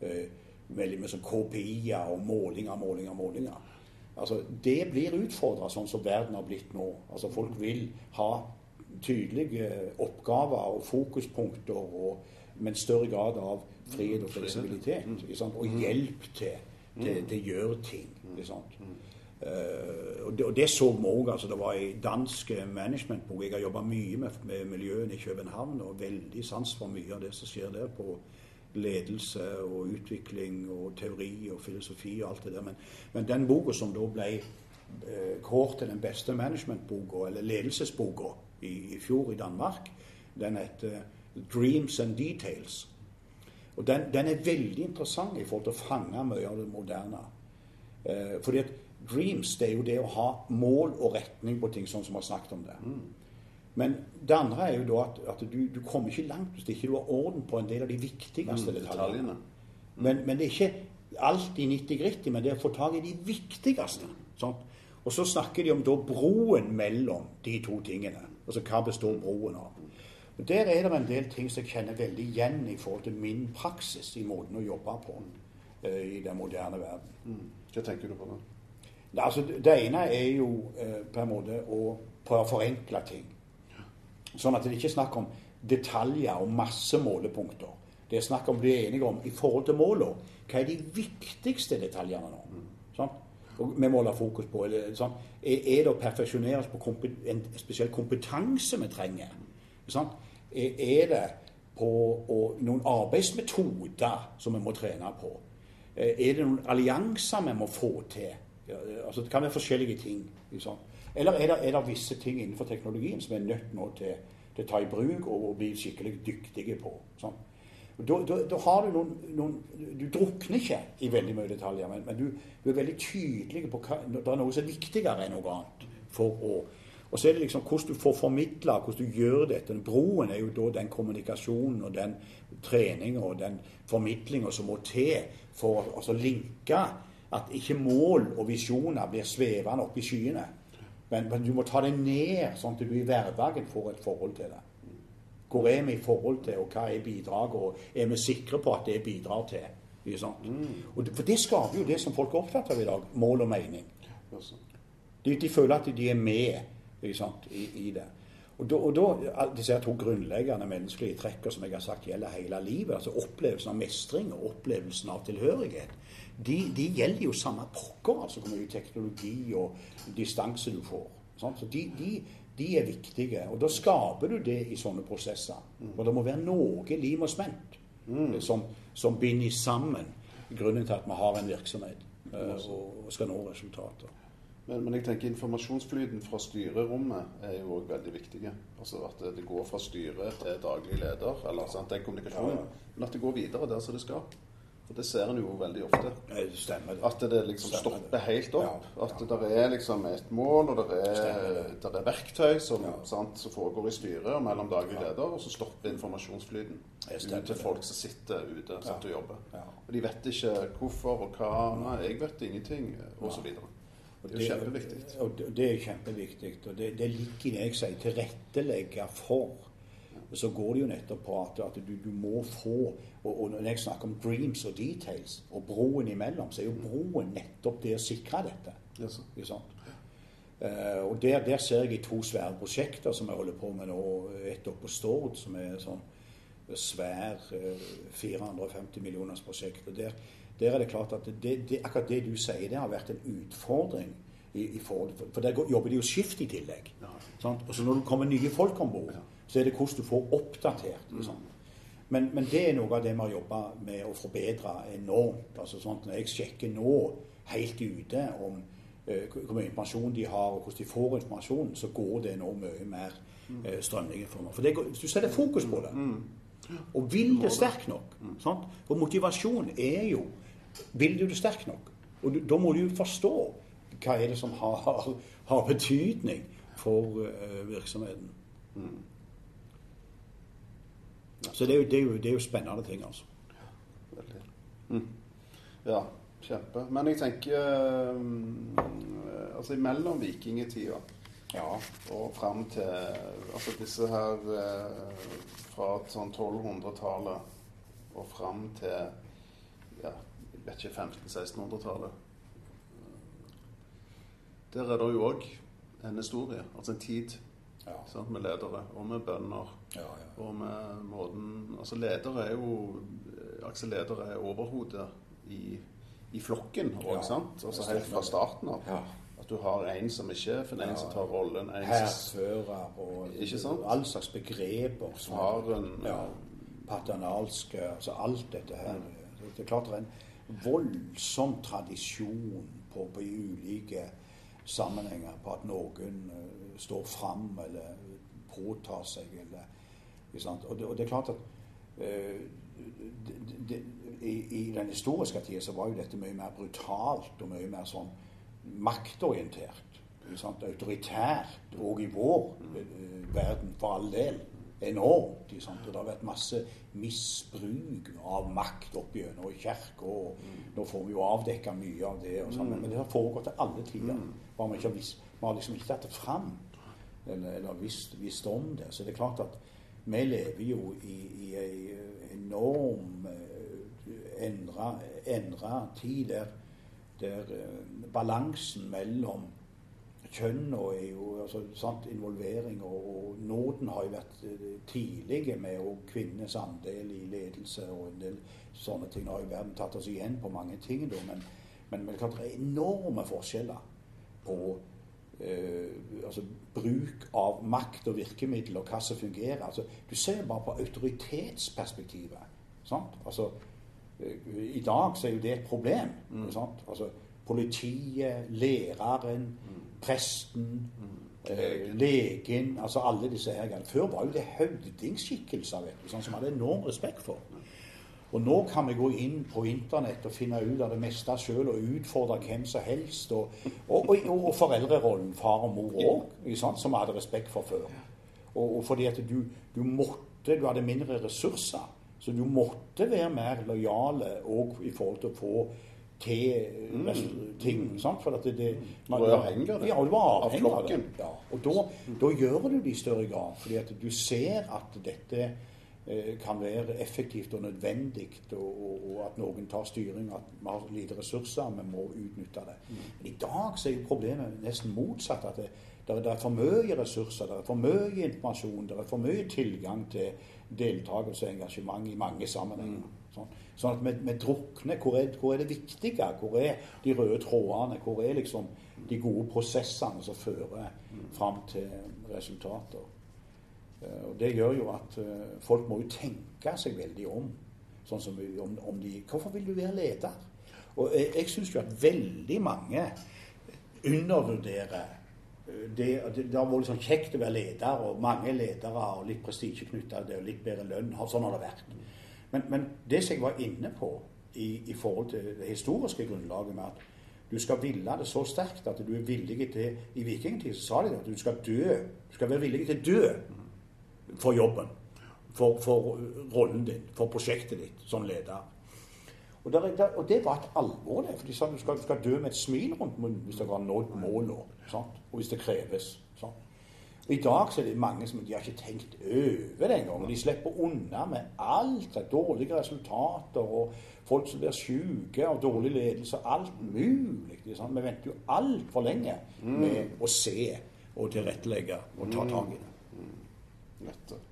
eh, veldig mye sånn KPI-er og målinger, målinger, målinger. Altså, det blir utfordra sånn som verden har blitt nå. Altså, folk vil ha tydelige oppgaver og fokuspunkter og med en større grad av frihet og fleksibilitet. ikke? Og hjelp til, til, til å gjøre ting. Eh, og, det, og det så vi òg. Altså, det var en dansk managementbok. Jeg har jobba mye med, med miljøene i København og veldig sans for mye av det som skjer der. på ledelse og utvikling og teori og filosofi og alt det der. Men, men den boka som da ble uh, kåret til den beste managementboka, eller ledelsesboka, i, i fjor i Danmark, den heter 'Dreams and Details'. Og den, den, er veldig interessant i forhold til å fange mye av det moderne. Eh, fordi at dreams det er jo det å ha mål og retning på ting, sånn som vi har snakket om det. Mm. Men det andre er jo da at, at du, du, kommer ikke langt hvis ikke du har orden på en del av de viktigste mm, detaljene. Mm. Men, men, det er ikke alltid nitty-gritty, men det er å få tak i de viktigste. Sånn. Og så snakker de om da broen mellom de to tingene. Altså hva består broen av. Og Der er det en del ting som jeg kjenner veldig igjen i forhold til min praksis i måten å jobbe på uh, i den moderne verden.
Mm. Hva tenker du på da?
Altså, det ene er jo uh, på en måte å prøve å forenkle ting. Sånn at det ikke er snakk om detaljer og masse målepunkter. Det er snakk om å bli enige om i forhold til målene. Hva er de viktigste detaljene nå? Sånn? Vi må ha fokus på eller, sånn? Er det å perfeksjoneres på en spesiell kompetanse vi trenger? Sånn? Er det på og, noen arbeidsmetoder som vi må trene på? Er det noen allianser vi må få til? Altså, det kan være forskjellige ting. Sånn? Eller er det, er det, visse ting innenfor teknologien som vi er nødt nå til, til å ta i bruk og, og bli skikkelig dyktige på? Sånn. Da, har du noen, noen, Du drukner ikke i veldig mye detaljer, men, men du, du, er veldig tydelig på hva Det er noe som er viktigere enn noe annet. for å og så er det liksom hvordan du får formidla, hvordan du gjør dette. Broen er jo da den kommunikasjonen og den treninga og den formidlinga som må til for å altså, linke at ikke mål og visjoner blir svevende oppe i skyene. Men, men, du må ta det ned, sånn at du i hverdagen får et forhold til det. Hvor er vi i forhold til, og hva er bidraget, og er vi sikre på at det bidrar til? Mm. Og, for det skaper jo det som folk er opptatt av i dag, mål og mening. De, de føler at de er med i, i, det. Og da, og da, disse to grunnleggende menneskelige trekkene som jeg har sagt gjelder hele livet, altså opplevelsen av mestring og opplevelsen av tilhørighet, de, de gjelder jo samme pokker, altså hvor mye teknologi og distanse du får. Sant? Så de, de, de, er viktige. Og da skaper du det i sånne prosesser. Og det må være noe lim og spent mm. som, som, binder sammen grunnen til at vi har en virksomhet uh, og skal nå resultater.
Men, men, jeg tenker informasjonsflyten fra styrerommet er jo òg veldig viktig. Altså At det går fra styret til daglig leder, eller sant, den kommunikasjonen. Men at det går videre der som det skal. For det ser en jo veldig ofte.
Det stemmer.
At det liksom Stemmer stopper helt opp. Ja, ja. At det er liksom et mål, og det er, er, verktøy som, ja. sant, som, foregår i styret og mellom daglig leder, og så stopper informasjonsflyten ut til folk som sitter ute og jobber. Og de vet ikke hvorfor og hva. Nei, jeg vet ingenting, osv. Det er kjempeviktig.
Og det er kjempeviktig. Og det, det ligger i det jeg sier, tilrettelegge for så går det jo nettopp på at, at du, du, må få og, og, Når jeg snakker om dreams og details og broen imellom, så er jo broen nettopp det å sikre dette. Yes. Uh, og der, der, ser jeg i to svære prosjekter som jeg holder på med nå. Et oppe på Stord, som er sånn svær uh, 450 millioners prosjekt. og der, der, er det klart at det, det, akkurat det du sier, det har vært en utfordring. I, i forhold, for der jobber de jo skift i tillegg. Ja. Og så når det kommer nye folk om bord, ja så er det hvordan du får oppdatert. Liksom. Men, men, det er noe av det vi har jobba med å forbedre enormt. Altså, sånn når jeg sjekker nå helt ute om uh, hvor mye informasjon de har, og hvordan de får informasjon, så går det nå mye mer uh, strømninger for meg. For det, hvis du setter fokus på det, og vil det sterkt nok sant? For motivasjon er jo Vil du det sterkt nok? Og du, da må du jo forstå hva er det som har, har betydning for uh, virksomheten. Mm. Så det er, jo, det, er jo, det er jo, spennende ting, altså.
Veldig. Mm. Ja, kjempe. Men jeg tenker um, Altså imellom vikingtida ja. og fram til Altså disse her uh, fra sånn 1200-tallet og fram til ja, jeg vet ikke 1500-1600-tallet. der er det jo òg en historie, altså en tid
Ja.
sant, med ledere og med bønder.
Ja, ja.
Og med måten Altså ledere er jo Aksel Leder er overhodet i, i flokken òg, sant? Altså helt fra starten av. At du har en som er sjefen, en som tar rollen, en
Hærfører og
Ikke sant?
all slags begreper. som-
Faren,
Ja. Paternalske Altså alt dette her. Det er klart det er en voldsom tradisjon på, på ulike sammenhenger på at noen står fram eller påtar seg eller? Og, det, og det er klart at eh, det, det, i, I den historiske tida så var jo dette mye mer brutalt og mye mer sånn maktorientert. Autoritært òg i vår eh, verden, for all del. Enormt. ikke sant? Og det har vært masse misbruk av makt opp gjennom kirka. og Nå får vi jo avdekka mye av det. og sånn, Men det har foregått til alle tider. Bare vi ikke har vi har liksom ikke tatt det fram eller, eller visst, visst om det. Så det er klart at vi lever jo i, i en enorm eh, endra, tid der, der eh, balansen mellom kjønn og jo altså, sant, involvering og, og nåden har jo vært tidlig tidlige med og kvinnenes andel i ledelse og en del sånne ting. Nå har jo verden tatt oss igjen på mange ting, da, men, men, men det er enorme forskjeller på eh, altså, bruk av makt og virkemidler og hva som fungerer. Altså, du ser bare på autoritetsperspektivet. Sant? Altså, eh, I dag så er jo det et problem. Sant? Altså, politiet, læreren, presten, eh, legen altså alle disse her. Før var jo det høvdingskikkelser vet du, sånn som vi hadde enorm respekt for. Og nå kan vi gå inn på internett og finne ut av det meste sjøl og utfordre hvem som helst. Og, og, og, og foreldrerollen, far og mor òg, som vi hadde respekt for før. Og, fordi at du, du måtte Du hadde mindre ressurser. Så du måtte være mer lojale òg i forhold til å få til mm. ting. sant? For at det, det,
Du var avhengig av det.
Ja, du var
Av
avhengig av
flokken.
Ja, og da, da gjør du det i større grad. Fordi at du ser at dette kan være effektivt og nødvendig, og, og, og at noen tar styring, at vi har lite ressurser, vi må utnytte det. Men i dag så er jo problemet nesten motsatt. at det, det, er for mye ressurser, det er for mye informasjon, det er for mye tilgang til deltakelse og engasjement i mange sammenhenger. Sånn, sånn at vi, vi drukner. Hvor er, hvor er det viktige? Hvor er de røde trådene? Hvor er liksom de gode prosessene som fører fram til resultater? Eh, Og Det gjør jo at eh, folk må jo tenke seg veldig om. Sånn som om, om de Hvorfor vil du være leder? Og jeg, jeg syns jo at veldig mange undervurderer eh, det, det, det har vært sånn kjekt å være leder, og mange ledere og litt prestisje knytta til det, og litt bedre lønn. Sånn har det vært. Men, men det som jeg var inne på i, i forhold til det historiske grunnlaget med at du skal ville det så sterkt at du er villig til I vikingtid så sa de at du skal dø. Du skal være villig til å dø for jobben. For, for rollen din, for prosjektet ditt som leder. Og, der, er- der, og det var et alvor, det. For de sa du skal, du skal dø med et smil rundt munnen hvis dere har nådd målet. Og hvis det kreves. sant? Og I dag så er det mange som de har ikke tenkt over det engang. og De slipper unna med alt. Er dårlige resultater og folk som blir syke av dårlig ledelse. Alt mulig. sant? Vi venter jo altfor lenge med å se og tilrettelegge og ta tak i det.
Nettopp.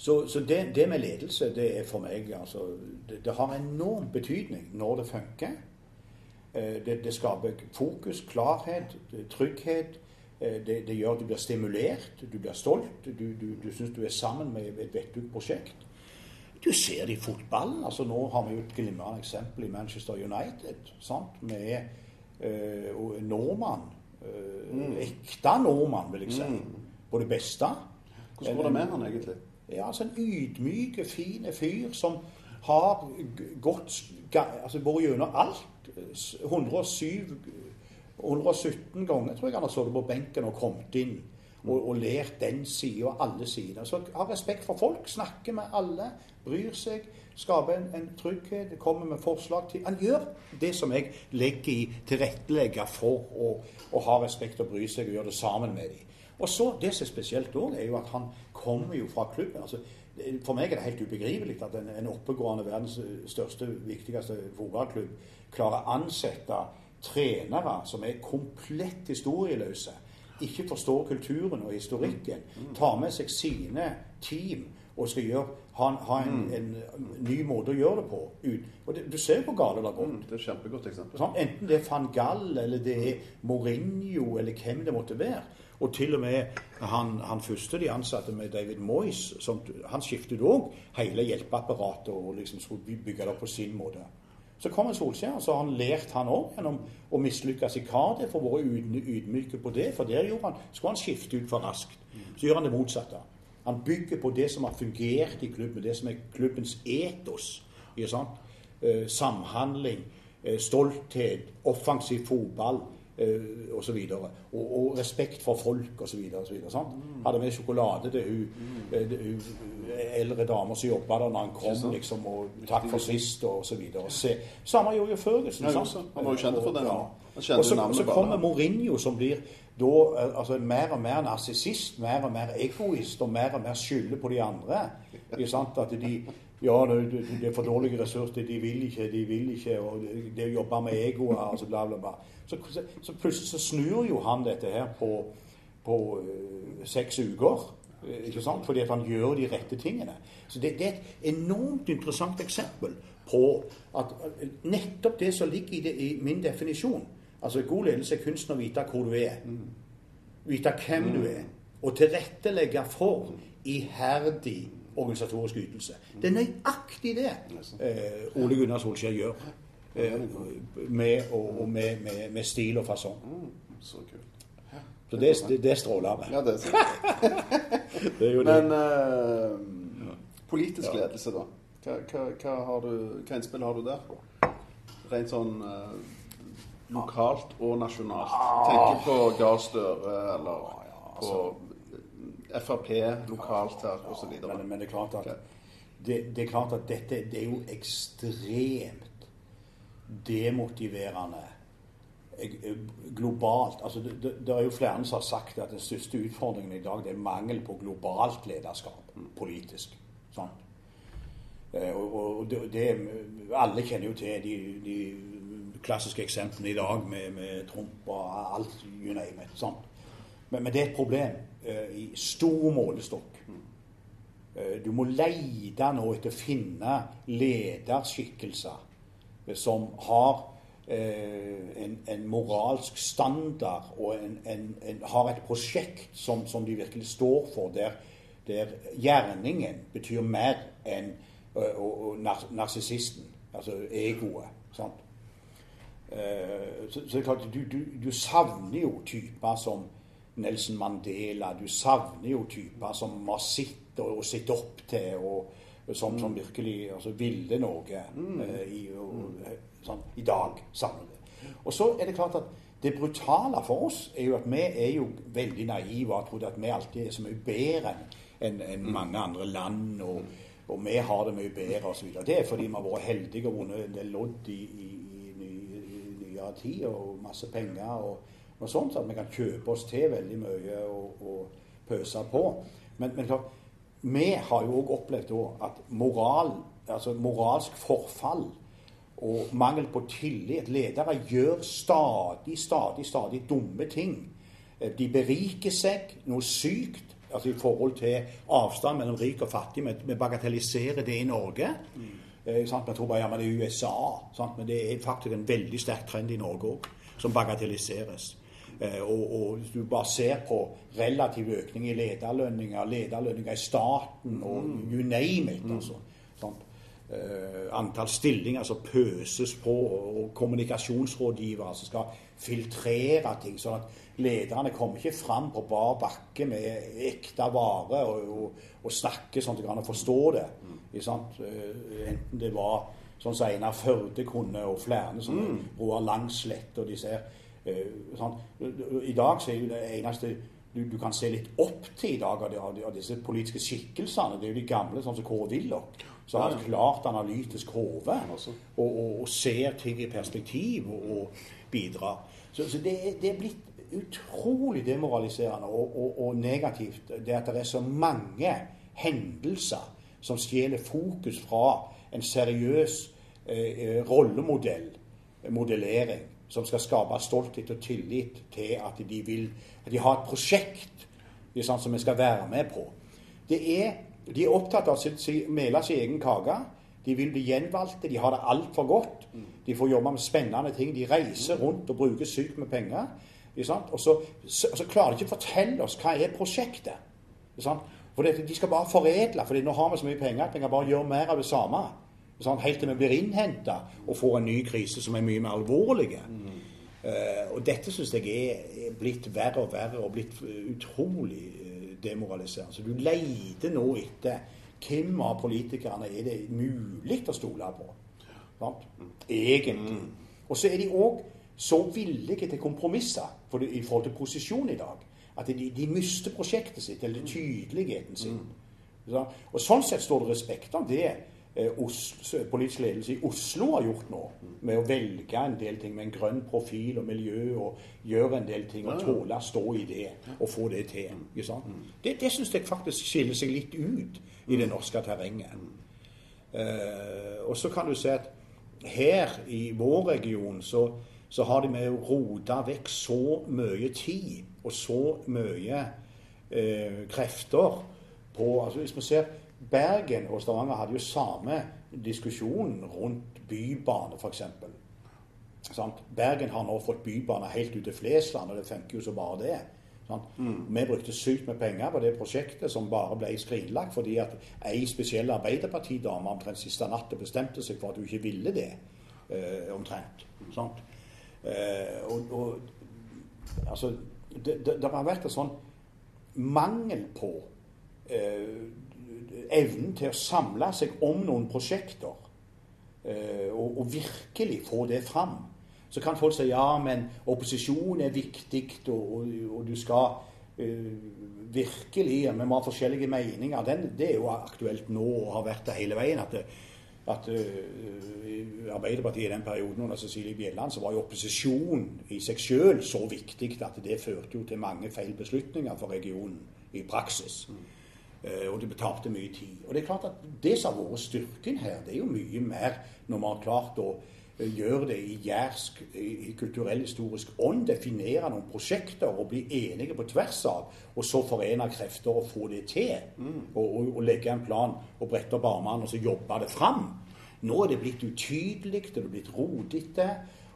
Så, så det, det med ledelse, det er for meg altså, det, det har enorm betydning når det funker. Eh, Det, det skaper fokus, klarhet, trygghet. Eh, Det, det gjør at du blir stimulert, du blir stolt. Du, du, du syns du er sammen med et vettug prosjekt. Du ser det i fotballen. altså Nå har vi jo et glimrende eksempel i Manchester United. sant? Med øh, nordmann. Øh. Eh, Ekte nordmann, vil jeg si. På det beste.
Hvordan går det med han egentlig?
Ja, altså en ydmyk, fin fyr som har gått altså vært gjennom alt. 107 117 ganger tror jeg han har sittet på benken og kommet inn og, og lært den sida og alle sider. Så har respekt for folk, snakker med alle, bryr seg, skaper en, en trygghet, kommer med forslag til Han gjør det som jeg legger i tilrettelegge for å, å ha respekt og bry seg og gjøre det sammen med dem. Og så, Det som er spesielt òg, er jo at han kommer jo fra klubben. altså For meg er det helt ubegripelig at en, en oppegående verdens største, viktigste fotballklubb klarer å ansette trenere som er komplett historieløse, ikke forstår kulturen og historikken, tar med seg sine team og skal gjøre, ha, ha en, en, ny måte å gjøre det på. Og det, Du ser hvor galt det har gått.
Mm, det er et kjempegodt eksempel.
Sånn, enten det er van Gall eller det er Mourinho, eller hvem det måtte være. Og til og med han, han første de ansatte med David Moyes, som, han skiftet òg hele hjelpeapparatet og liksom skulle bygge det på sin måte. Så kommer Solskjær, så har han lært han òg gjennom å mislykkes i Cardiff og vært ydmyke på det. For der han, skulle han skifte ut for raskt. Så gjør han det motsatte. Han bygger på det som har fungert i klubben, det som er klubbens etos. Eh, samhandling, eh, stolthet, offensiv fotball eh, osv. Og, og, og respekt for folk osv. Mm. Hadde med sjokolade til hun, mm. hun eldre damer som jobba der når han kom, liksom, og 'takk for sist' og så videre. Samme gjorde jo Førgesen.
Ja, han var jo kjent for det. Ja.
Og så, så kommer Mourinho, som blir da altså, mer og mer narsissist, mer og mer egoist og mer og mer skylder på de andre. Ikke sant? At de ja, det, det er for dårlige ressurser, de vil ikke, de vil ikke. Og det å jobbe med egoet altså bla, bla, bla. Så, så, plutselig så snur jo han dette her på, på uh, seks uker. Ikke sant? Fordi at han gjør de rette tingene. Så det, det, er et enormt interessant eksempel på at nettopp det som ligger i, det, i min definisjon Altså God ledelse er kunsten å vite hvor du er. Vite hvem du er. Og tilrettelegge for iherdig organisatorisk ytelse. Det er nøyaktig det eh, Ole Gunnar Solskjær gjør. Eh, med, og, med, med, med, stil og fasong.
Så kult.
Så det, det, det stråler vi.
Ja, det det er jo det. Men eh, politisk ledelse, da? Hva, hva, hva, har du, hva innspill har du der? Rent sånn uh, lokalt og nasjonalt. Tenker på Gahr Støre eller på Frp lokalt her osv.
Men, men det, er klart at, det, det, er klart at dette det er jo ekstremt demotiverende Eh, globalt altså det, det, er jo flere som har sagt at den største utfordringen i dag det er mangel på globalt lederskap politisk. Sånn. Og, og det, det, Alle kjenner jo til de, de klassiske eksemplene i dag med, med, Trump og alt, you name it. Sånn. Men, men, det er et problem i stor målestokk. Uh, du må leide nå etter å finne lederskikkelser som har Eh, en, en, moralsk standard og en, en, har et prosjekt som, som, de virkelig står for, der, der gjerningen betyr mer enn narsissisten, altså egoet. sant? Så, så, det er klart, du, du, du, savner jo typer som Nelson Mandela. Du savner jo typer som har sett og, og sett opp til, og som, som virkelig altså, ville noe mm. uh, i, og, sånn, i dag sammen Og så er det klart at det brutale for oss er jo at vi er jo veldig naive og har trodd at vi alltid er så mye bedre enn en mm. mange andre land. og, og vi har det mye bedre osv. Det er fordi vi har vært heldige og vunnet en del lodd i, i, i, i nyere tid og masse penger og, og sånt, så at vi kan kjøpe oss til veldig mye og, og pøse på. Men, men klart, vi har jo òg opplevd at moral, altså moralsk forfall og mangel på tillit. Ledere gjør stadig, stadig, stadig dumme ting. De beriker seg noe sykt altså i forhold til avstand mellom rik og fattig. Vi bagatelliserer det i Norge. Mm. Eh, sant? Tror bare ja, men det er USA. Sant? Men det er faktisk en veldig sterk trend i Norge òg, som bagatelliseres. Eh, og, og, hvis du bare ser på relativ økning i lederlønninger, lederlønninger i staten og mm. you name it. altså. Sant? Uh, antall stillinger som pøses på, og kommunikasjonsrådgivere som skal filtrere ting. sånn at lederne kommer ikke fram på bar bakke med ekte vare og, og, og snakker sånn at de kan forstå det. Uh, enten det var sånn som Einar Førde kunne, og flere som mm. Roar Langslett og disse her. Sånn. I dag så er jo det eneste du, du, kan se litt opp til i dag av, de, av disse politiske skikkelsene. Det er jo de gamle, sånn som Kåre Willoch som har et klart analytisk hode og, og, og, ser ting i perspektiv og, og bidrar. Så, så det, det, er blitt utrolig demoraliserende og, negativt det at det er så mange hendelser som stjeler fokus fra en seriøs eh, rollemodell, modellering, som skal skape stolthet og tillit til at de vil at de har et prosjekt sant, som vi skal være med på. Er, de er opptatt av å mele sin egen kake. De vil bli gjenvalgte. De har det altfor godt. De får jobbe med spennende ting. De reiser rundt og bruker sykt med penger. Og så, så, så, klarer de ikke å fortelle oss hva er prosjektet. For det, De skal bare foredle, for nå har vi så mye penger at vi kan bare gjøre mer av det samme. Helt til vi blir innhenta og får en ny krise som er mye mer alvorlig. Mm. Uh, og dette syns jeg er blitt verre og verre og blitt utrolig uh, demoraliserende. Så du leter nå etter hvem av politikerne er det mulig å stole på. Sant? Egentlig. Og så er de òg så villige til kompromisser for det, i forhold til posisjon i dag at de, de mister prosjektet sitt, eller tydeligheten sin. Mm. Og Sånn sett står det respekt om det eh, Oslo, politisk ledelse i Oslo har gjort nå, med å velge en del ting med en grønn profil og miljø, og gjøre en del ting og tåle å stå i det og få det til. Mm. Det, det syns jeg faktisk skiller seg litt ut i det norske terrenget. Uh, og så kan du se at her i vår region så så har de med å rote vekk så mye tid og så mye eh, krefter på altså Hvis vi ser Bergen og Stavanger hadde jo samme diskusjon rundt bybane, f.eks. Bergen har nå fått bybane helt ut til Flesland, og det funker jo så bare det. Mm. Vi brukte sykt med penger på det prosjektet, som bare ble skrinlagt fordi at ei spesiell Arbeiderpartidame omtrent siste natt bestemte seg for at hun ikke ville det. Eh, omtrent. Sant? Eh, og, og, altså, det, det, det, har vært en sånn mangel på eh, evnen til å samle seg om noen prosjekter eh, og, og, virkelig få det fram. Så kan folk si ja, men opposisjon er viktig, og, og du skal uh, virkelig Vi må ha forskjellige meninger. Den, det er jo aktuelt nå og har vært det hele veien. at at uh, Arbeiderpartiet i den perioden under Cecilie Bjelland så var jo opposisjon i seg selv så viktig at det førte jo til mange feil beslutninger for regionen i praksis. Mm. Uh, og de betalte mye tid. Og Det er klart at det som har vært styrken her, det er jo mye mer når man har klart å gjøre det i jærsk, i kulturell-historisk ånd, definere noen prosjekter og bli enige på tvers av, og så forene krefter og få det til. Mm. Og, og, og, legge en plan og brette opp armene og så jobbe det fram. Nå er det blitt utydelig, det er blitt rodete.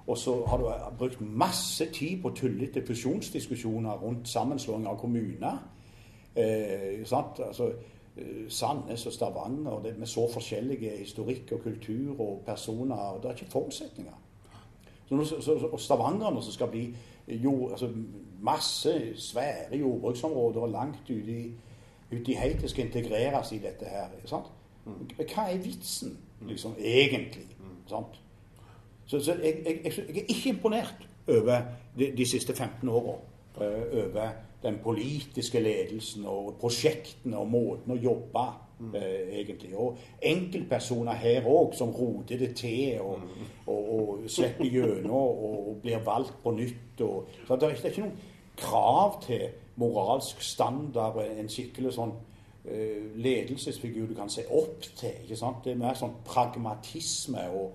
Og så har du brukt masse tid på tullete fusjonsdiskusjoner rundt sammenslåing av kommuner. Eh, sant? Altså, Eh, Sandnes og Stavanger det, med så forskjellige historikk og kultur og personer. og Det er ikke forutsetninger. Så, så, så, og stavangerne som skal bli jord, altså masse svære jordbruksområder og langt ute i, ut i heitet skal integreres i dette her. Sant? Mm. Hva er vitsen, liksom, egentlig? Sant? Så, så jeg, jeg, jeg, er ikke imponert over de, de siste 15 åra. Uh, over den politiske ledelsen og prosjektene og måten å jobbe mm. eh, egentlig. Og enkeltpersoner her òg som roter det til og, mm. og, og slipper gjennom og, og, blir valgt på nytt. Og, så det er, det er ikke noen krav til moralsk standard, en skikkelig sånn eh, ledelsesfigur du kan se opp til. ikke sant? Det er mer sånn pragmatisme og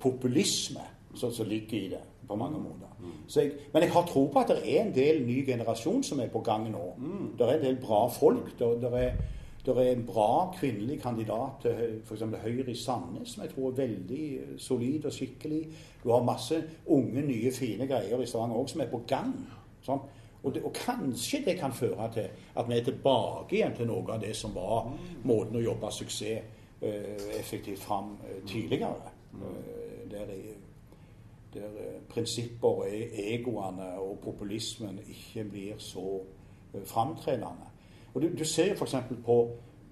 populisme som, som ligger i det på mange måter. Jeg, men jeg har tro på at det er en del ny generasjon som er på gang nå. Mm. Det er en del bra folk. Det, er, det er en bra kvinnelig kandidat til f.eks. Høyre i Sandnes, som jeg tror er veldig solid og skikkelig. Du har masse unge, nye, fine greier i Stavanger òg som er på gang. Sånn. Og, det, og, kanskje det kan føre til at vi er tilbake igjen til noe av det som var måten å jobbe suksess uh, effektivt fram uh, tidligere. Uh, der er der eh, prinsipper og e-, egoene og populismen ikke blir så eh, framtredende. Og Du, du ser f.eks. på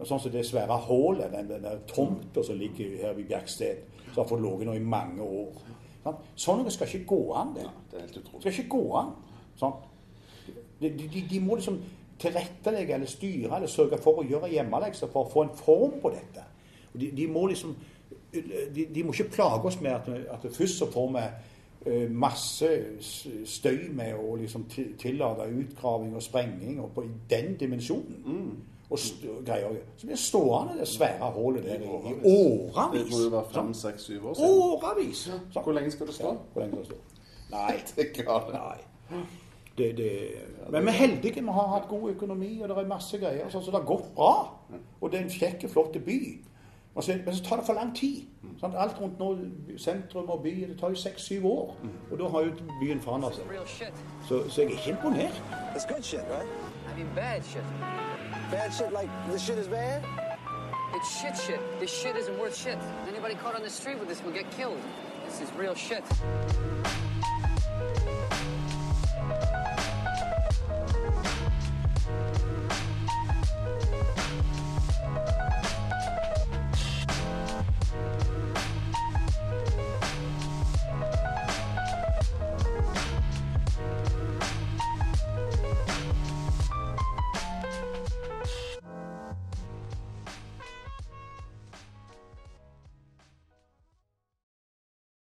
sånn som det svære hullet, den, den der tomta som ligger her ved Bjerksted, som har fått ligget nå i mange år. Sånn, sånn noe skal ikke gå an. det.
det er
skal ikke gå an. Sånn. De, de, de, må liksom tilrettelegge eller styre eller sørge for å gjøre hjemmelekser for å få en form på dette. De, de, må liksom de, de, må ikke plage oss med at, at først så får vi masse støy med å liksom tillate utgraving og sprenging og på den dimensjonen. Mm. Og greier. Så blir det stående det svære hullet der i, åravis.
Det må jo være fem, seks, syv år
siden. Årevis!
Ja. Hvor lenge skal det stå?
Ja, hvor lenge skal det stå? Nei.
Det.
Nei. Det, det, men vi er heldige. Vi har hatt god økonomi, og det er masse greier. Så, så det har gått bra. Og det er en kjekk, flott by. Og så, men så tar det for lang tid. Sant? Alt rundt nå, sentrum og by, det tar jo seks-syv år. Og da har jo byen forandret seg. Så, så jeg er ikke imponert.
Shit, right?
I mean, bad shit.
Bad shit like this shit is bad?
It's shit shit. This shit isn't worth shit. Anybody caught on the street with this will get killed. This is real shit.